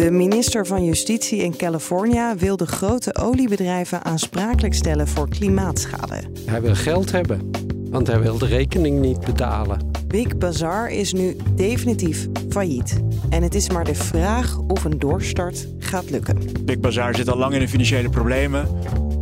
De minister van Justitie in California wil de grote oliebedrijven aansprakelijk stellen voor klimaatschade. Hij wil geld hebben, want hij wil de rekening niet betalen. Big Bazaar is nu definitief failliet. En het is maar de vraag of een doorstart gaat lukken. Big Bazaar zit al lang in de financiële problemen.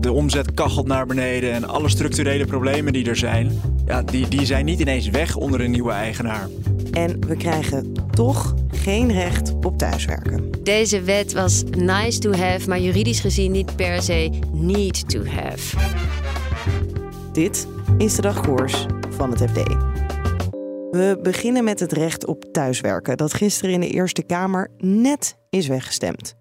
De omzet kachelt naar beneden en alle structurele problemen die er zijn, ja, die, die zijn niet ineens weg onder een nieuwe eigenaar. En we krijgen toch geen recht op thuiswerken. Deze wet was nice to have, maar juridisch gezien niet per se need to have. Dit is de dagkoers van het FD. We beginnen met het recht op thuiswerken, dat gisteren in de Eerste Kamer net is weggestemd.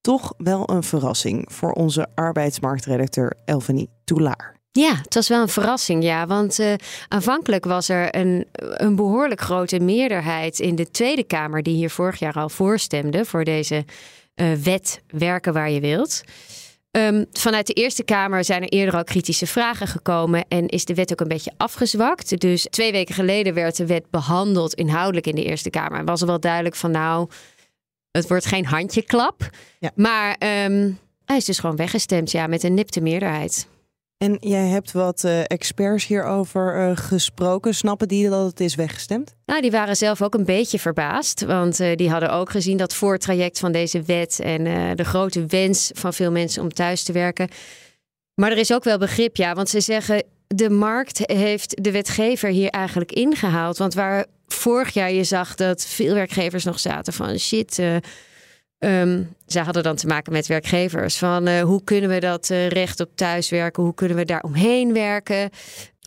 Toch wel een verrassing voor onze arbeidsmarktredacteur Elvenie Toulaar. Ja, het was wel een verrassing, ja. Want uh, aanvankelijk was er een, een behoorlijk grote meerderheid in de Tweede Kamer die hier vorig jaar al voorstemde voor deze uh, wet werken waar je wilt. Um, vanuit de Eerste Kamer zijn er eerder al kritische vragen gekomen en is de wet ook een beetje afgezwakt. Dus twee weken geleden werd de wet behandeld inhoudelijk in de Eerste Kamer. En was er wel duidelijk van nou, het wordt geen handjeklap. Ja. Maar um, hij is dus gewoon weggestemd, ja, met een nipte meerderheid. En jij hebt wat uh, experts hierover uh, gesproken. Snappen die dat het is weggestemd? Nou, die waren zelf ook een beetje verbaasd. Want uh, die hadden ook gezien dat voortraject van deze wet en de grote wens van veel mensen om thuis te werken. Maar er is ook wel begrip, ja. Want ze zeggen, de markt heeft de wetgever hier eigenlijk ingehaald. Want waar vorig jaar je zag dat veel werkgevers nog zaten van shit Um, zij hadden dan te maken met werkgevers. Van uh, hoe kunnen we dat uh, recht op thuiswerken? Hoe kunnen we daar omheen werken?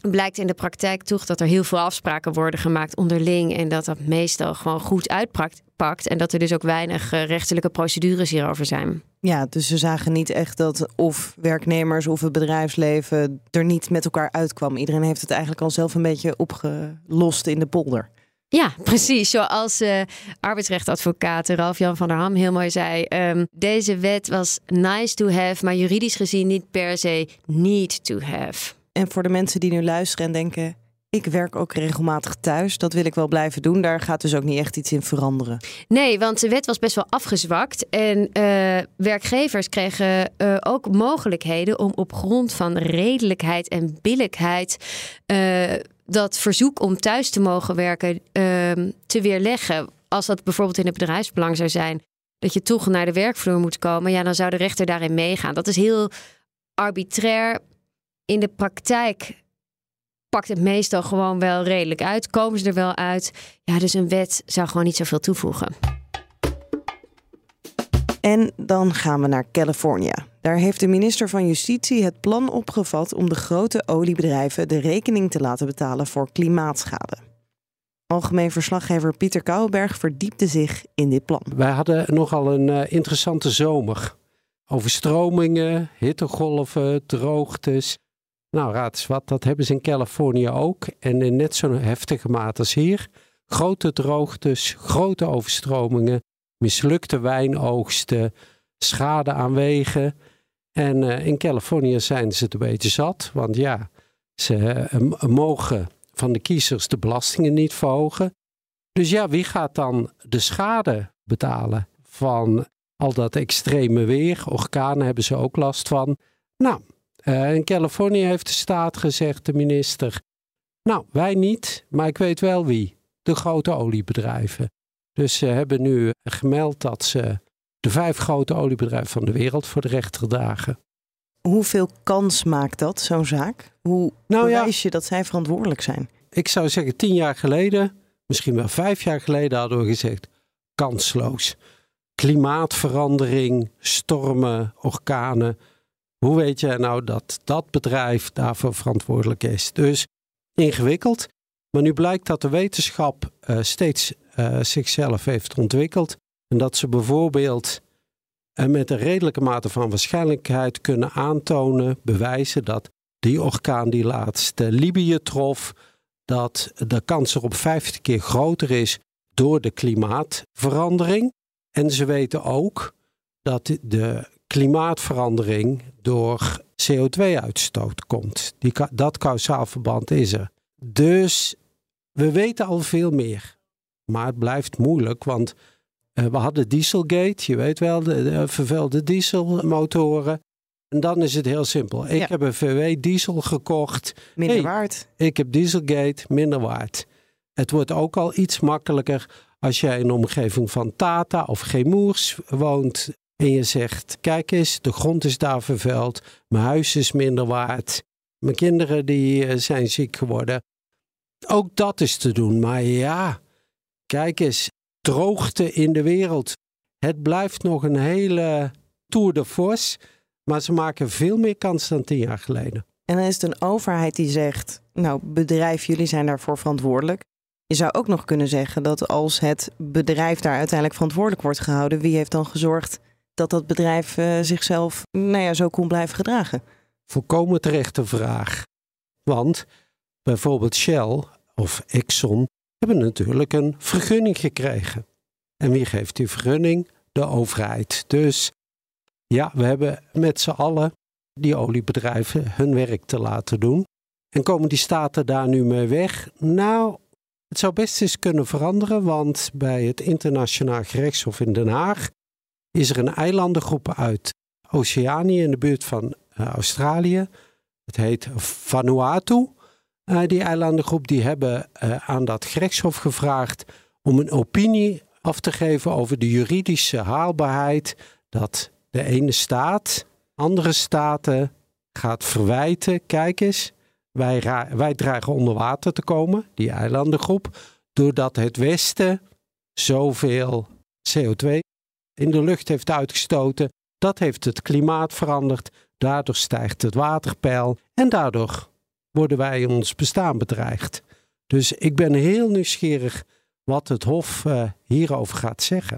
Blijkt in de praktijk toch dat er heel veel afspraken worden gemaakt onderling. En dat dat meestal gewoon goed uitpakt. En dat er dus ook weinig uh, rechtelijke procedures hierover zijn. Ja, dus ze zagen niet echt dat of werknemers of het bedrijfsleven er niet met elkaar uitkwam. Iedereen heeft het eigenlijk al zelf een beetje opgelost in de polder. Ja, precies. Zoals uh, arbeidsrechtadvocaat Ralf-Jan van der Ham heel mooi zei. Um, deze wet was nice to have, maar juridisch gezien niet per se need to have. En voor de mensen die nu luisteren en denken... Ik werk ook regelmatig thuis. Dat wil ik wel blijven doen. Daar gaat dus ook niet echt iets in veranderen. Nee, want de wet was best wel afgezwakt. En uh, werkgevers kregen uh, ook mogelijkheden om op grond van redelijkheid en billijkheid. Uh, dat verzoek om thuis te mogen werken uh, te weerleggen. Als dat bijvoorbeeld in het bedrijfsbelang zou zijn, dat je toch naar de werkvloer moet komen, ja, dan zou de rechter daarin meegaan. Dat is heel arbitrair. In de praktijk pakt het meestal gewoon wel redelijk uit. Komen ze er wel uit? Ja, dus een wet zou gewoon niet zoveel toevoegen. En dan gaan we naar Californië. Daar heeft de minister van Justitie het plan opgevat om de grote oliebedrijven de rekening te laten betalen voor klimaatschade. Algemeen verslaggever Pieter Kouwenberg verdiepte zich in dit plan. Wij hadden nogal een uh, interessante zomer. Overstromingen, hittegolven, droogtes. Nou, raad eens wat, dat hebben ze in Californië ook. En in net zo'n heftige mate als hier. Grote droogtes, grote overstromingen, mislukte wijnoogsten, schade aan wegen. En uh, in Californië zijn ze het een beetje zat, want ja, ze uh, mogen van de kiezers de belastingen niet verhogen. Dus ja, wie gaat dan de schade betalen van al dat extreme weer? Orkanen hebben ze ook last van. Nou, uh, in Californië heeft de staat gezegd, de minister, nou, wij niet, maar ik weet wel wie. De grote oliebedrijven. Dus ze hebben nu gemeld dat ze de vijf grote oliebedrijven van de wereld voor de rechter dagen. Hoeveel kans maakt dat, zo'n zaak? Hoe nou je dat zij verantwoordelijk zijn? Ik zou zeggen, tien jaar geleden, misschien wel vijf jaar geleden, hadden we gezegd: kansloos. Klimaatverandering, stormen, orkanen. Hoe weet je nou dat dat bedrijf daarvoor verantwoordelijk is? Dus ingewikkeld. Maar nu blijkt dat de wetenschap uh, steeds uh, zichzelf heeft ontwikkeld. En dat ze bijvoorbeeld uh, met een redelijke mate van waarschijnlijkheid kunnen aantonen, bewijzen dat die orkaan die laatst Libië trof, dat de kans erop 50 keer groter is door de klimaatverandering. En ze weten ook dat de klimaatverandering door CO2-uitstoot komt. Die, dat kausaal verband is er. Dus we weten al veel meer. Maar het blijft moeilijk, want uh, we hadden Dieselgate, je weet wel, de, de vervuilde dieselmotoren. En dan is het heel simpel. Ik heb een VW diesel gekocht. Minder waard. Ik heb Dieselgate, minder waard. Het wordt ook al iets makkelijker als jij in de omgeving van Tata of Gemoers woont. En je zegt, kijk eens, de grond is daar vervuild. Mijn huis is minder waard. Mijn kinderen die eh, zijn ziek geworden. Ook dat is te doen. Maar ja, kijk eens, droogte in de wereld. Het blijft nog een hele tour de force. Maar ze maken veel meer kans dan tien jaar geleden. En dan is het een overheid die zegt: Nou, bedrijf, jullie zijn daarvoor verantwoordelijk. Je zou ook nog kunnen zeggen dat als het bedrijf daar uiteindelijk verantwoordelijk wordt gehouden, wie heeft dan gezorgd dat dat bedrijf uh, zichzelf nou ja, zo kon blijven gedragen? Volkomen terechte vraag. Want bijvoorbeeld Shell of Exxon hebben natuurlijk een vergunning gekregen. En wie geeft die vergunning? De overheid. Dus ja, we hebben met z'n allen die oliebedrijven hun werk te laten doen. En komen die staten daar nu mee weg? Nou, het zou best eens kunnen veranderen, want bij het Internationaal Gerechtshof in Den Haag is er een eilandengroep uit Oceanië in de buurt van uh, Australië. Het heet Vanuatu. Uh, die eilandengroep die hebben uh, aan dat gerechtshof gevraagd om een opinie af te geven over de juridische haalbaarheid dat de ene staat andere staten gaat verwijten. Kijk eens, wij, wij dreigen onder water te komen, die eilandengroep, doordat het Westen zoveel CO2 in de lucht heeft uitgestoten. Dat heeft het klimaat veranderd. Daardoor stijgt het waterpeil en daardoor worden wij ons bestaan bedreigd. Dus ik ben heel nieuwsgierig wat het Hof uh, hierover gaat zeggen.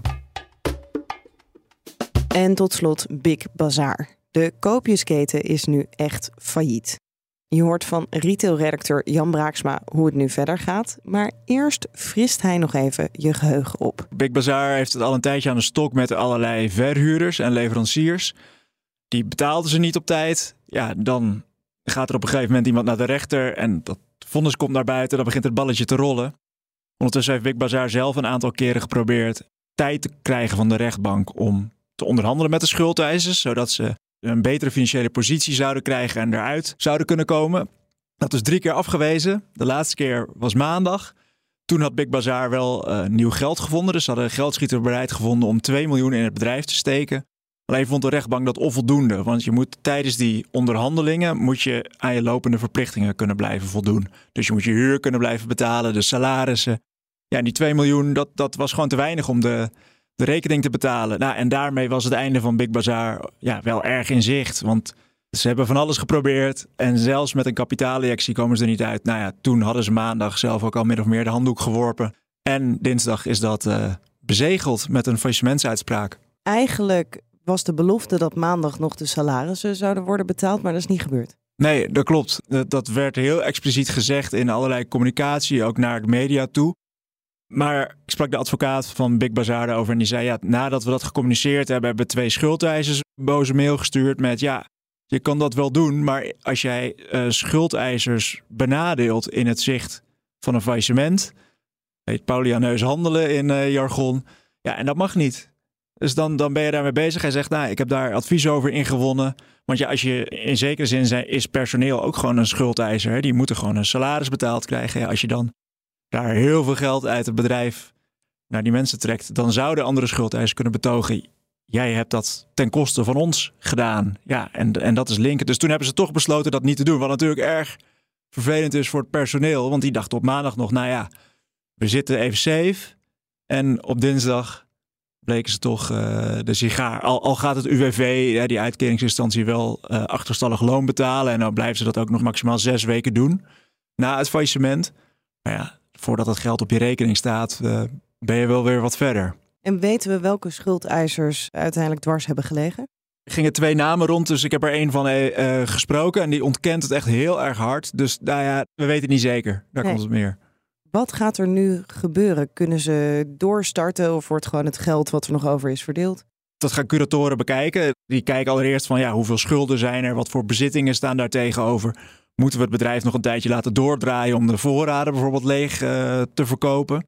En tot slot Big Bazaar. De koopjesketen is nu echt failliet. Je hoort van retailredacteur Jan Braaksma hoe het nu verder gaat. Maar eerst frist hij nog even je geheugen op. Big Bazaar heeft het al een tijdje aan de stok met allerlei verhuurders en leveranciers. Die betaalden ze niet op tijd. Ja, dan gaat er op een gegeven moment iemand naar de rechter en dat vonnis komt naar buiten. Dan begint het balletje te rollen. Ondertussen heeft Big Bazaar zelf een aantal keren geprobeerd tijd te krijgen van de rechtbank om te onderhandelen met de schuldeisers, zodat ze een betere financiële positie zouden krijgen en eruit zouden kunnen komen. Dat is drie keer afgewezen. De laatste keer was maandag. Toen had Big Bazaar wel uh, nieuw geld gevonden. Dus ze hadden geldschieter bereid gevonden om 2 miljoen in het bedrijf te steken. Alleen vond de rechtbank dat onvoldoende. Want je moet tijdens die onderhandelingen moet je aan je lopende verplichtingen kunnen blijven voldoen. Dus je moet je huur kunnen blijven betalen, de salarissen. Ja, en die 2 miljoen, dat, dat was gewoon te weinig om de, de rekening te betalen. Nou, en daarmee was het einde van Big Bazaar ja, wel erg in zicht. Want ze hebben van alles geprobeerd. En zelfs met een kapitaalinjectie komen ze er niet uit. Nou ja, toen hadden ze maandag zelf ook al min of meer de handdoek geworpen. En dinsdag is dat uh, bezegeld met een faillissementsuitspraak. Eigenlijk was de belofte dat maandag nog de salarissen zouden worden betaald, maar dat is niet gebeurd. Nee, dat klopt. Dat werd heel expliciet gezegd in allerlei communicatie, ook naar de media toe. Maar ik sprak de advocaat van Big Bazaar over en die zei: ja, nadat we dat gecommuniceerd hebben, hebben twee schuldeisers boze mail gestuurd met: ja, je kan dat wel doen, maar als jij uh, schuldeisers benadeelt in het zicht van een faillissement, heet Paulianeus handelen in uh, jargon, ja, en dat mag niet. Dus dan, dan ben je daarmee bezig. Hij zegt, nou, ik heb daar advies over ingewonnen. Want ja, als je in zekere zin zijn, is personeel ook gewoon een schuldeiser. Hè? Die moeten gewoon een salaris betaald krijgen. Ja, als je dan daar heel veel geld uit het bedrijf naar die mensen trekt, dan zouden andere schuldeisers kunnen betogen. Jij hebt dat ten koste van ons gedaan. Ja, en, en dat is linken. Dus toen hebben ze toch besloten dat niet te doen. Wat natuurlijk erg vervelend is voor het personeel. Want die dacht op maandag nog, nou ja, we zitten even safe. En op dinsdag bleken ze toch uh, de sigaar. Al, al gaat het UWV, die uitkeringsinstantie, wel uh, achterstallig loon betalen. En dan blijven ze dat ook nog maximaal zes weken doen na het faillissement. Maar ja, voordat het geld op je rekening staat, uh, ben je wel weer wat verder. En weten we welke schuldeisers uiteindelijk dwars hebben gelegen? Er gingen twee namen rond, dus ik heb er één van gesproken. En die ontkent het echt heel erg hard. Dus nou ja, we weten het niet zeker. Daar komt het meer. Wat gaat er nu gebeuren? Kunnen ze doorstarten of wordt gewoon het geld wat er nog over is verdeeld? Dat gaan curatoren bekijken. Die kijken allereerst van ja, hoeveel schulden zijn er, wat voor bezittingen staan daar tegenover. Moeten we het bedrijf nog een tijdje laten doordraaien om de voorraden bijvoorbeeld leeg uh, te verkopen?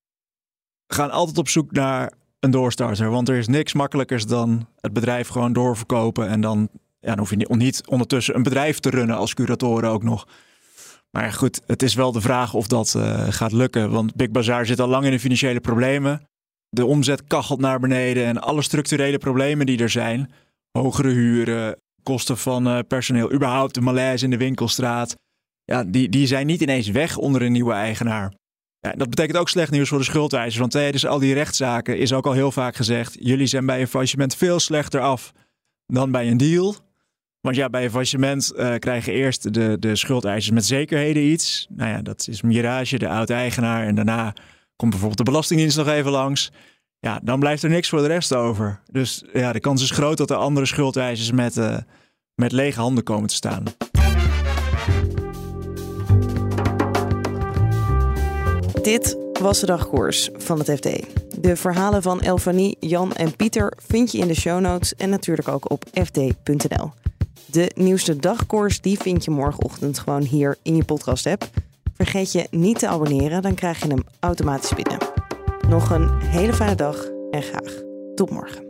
We gaan altijd op zoek naar een doorstarter, want er is niks makkelijkers dan het bedrijf gewoon doorverkopen en dan, ja, dan hoef je niet ondertussen een bedrijf te runnen als curatoren ook nog. Maar goed, het is wel de vraag of dat uh, gaat lukken. Want Big Bazaar zit al lang in de financiële problemen. De omzet kachelt naar beneden en alle structurele problemen die er zijn. Hogere huren, kosten van uh, personeel, überhaupt de malaise in de winkelstraat. Ja, die, die zijn niet ineens weg onder een nieuwe eigenaar. Ja, dat betekent ook slecht nieuws voor de schuldeisers. Want tijdens al die rechtszaken is ook al heel vaak gezegd: jullie zijn bij een faillissement veel slechter af dan bij een deal. Want ja, bij een faillissement uh, krijgen eerst de, de schuldeisers met zekerheden iets. Nou ja, dat is Mirage, de oud-eigenaar. En daarna komt bijvoorbeeld de Belastingdienst nog even langs. Ja, dan blijft er niks voor de rest over. Dus ja, de kans is groot dat er andere schuldeisers met, uh, met lege handen komen te staan. Dit was de dagkoers van het FD. De verhalen van Elfanie, Jan en Pieter vind je in de show notes en natuurlijk ook op fd.nl. De nieuwste dagkoers die vind je morgenochtend gewoon hier in je podcast app. Vergeet je niet te abonneren, dan krijg je hem automatisch binnen. Nog een hele fijne dag en graag tot morgen.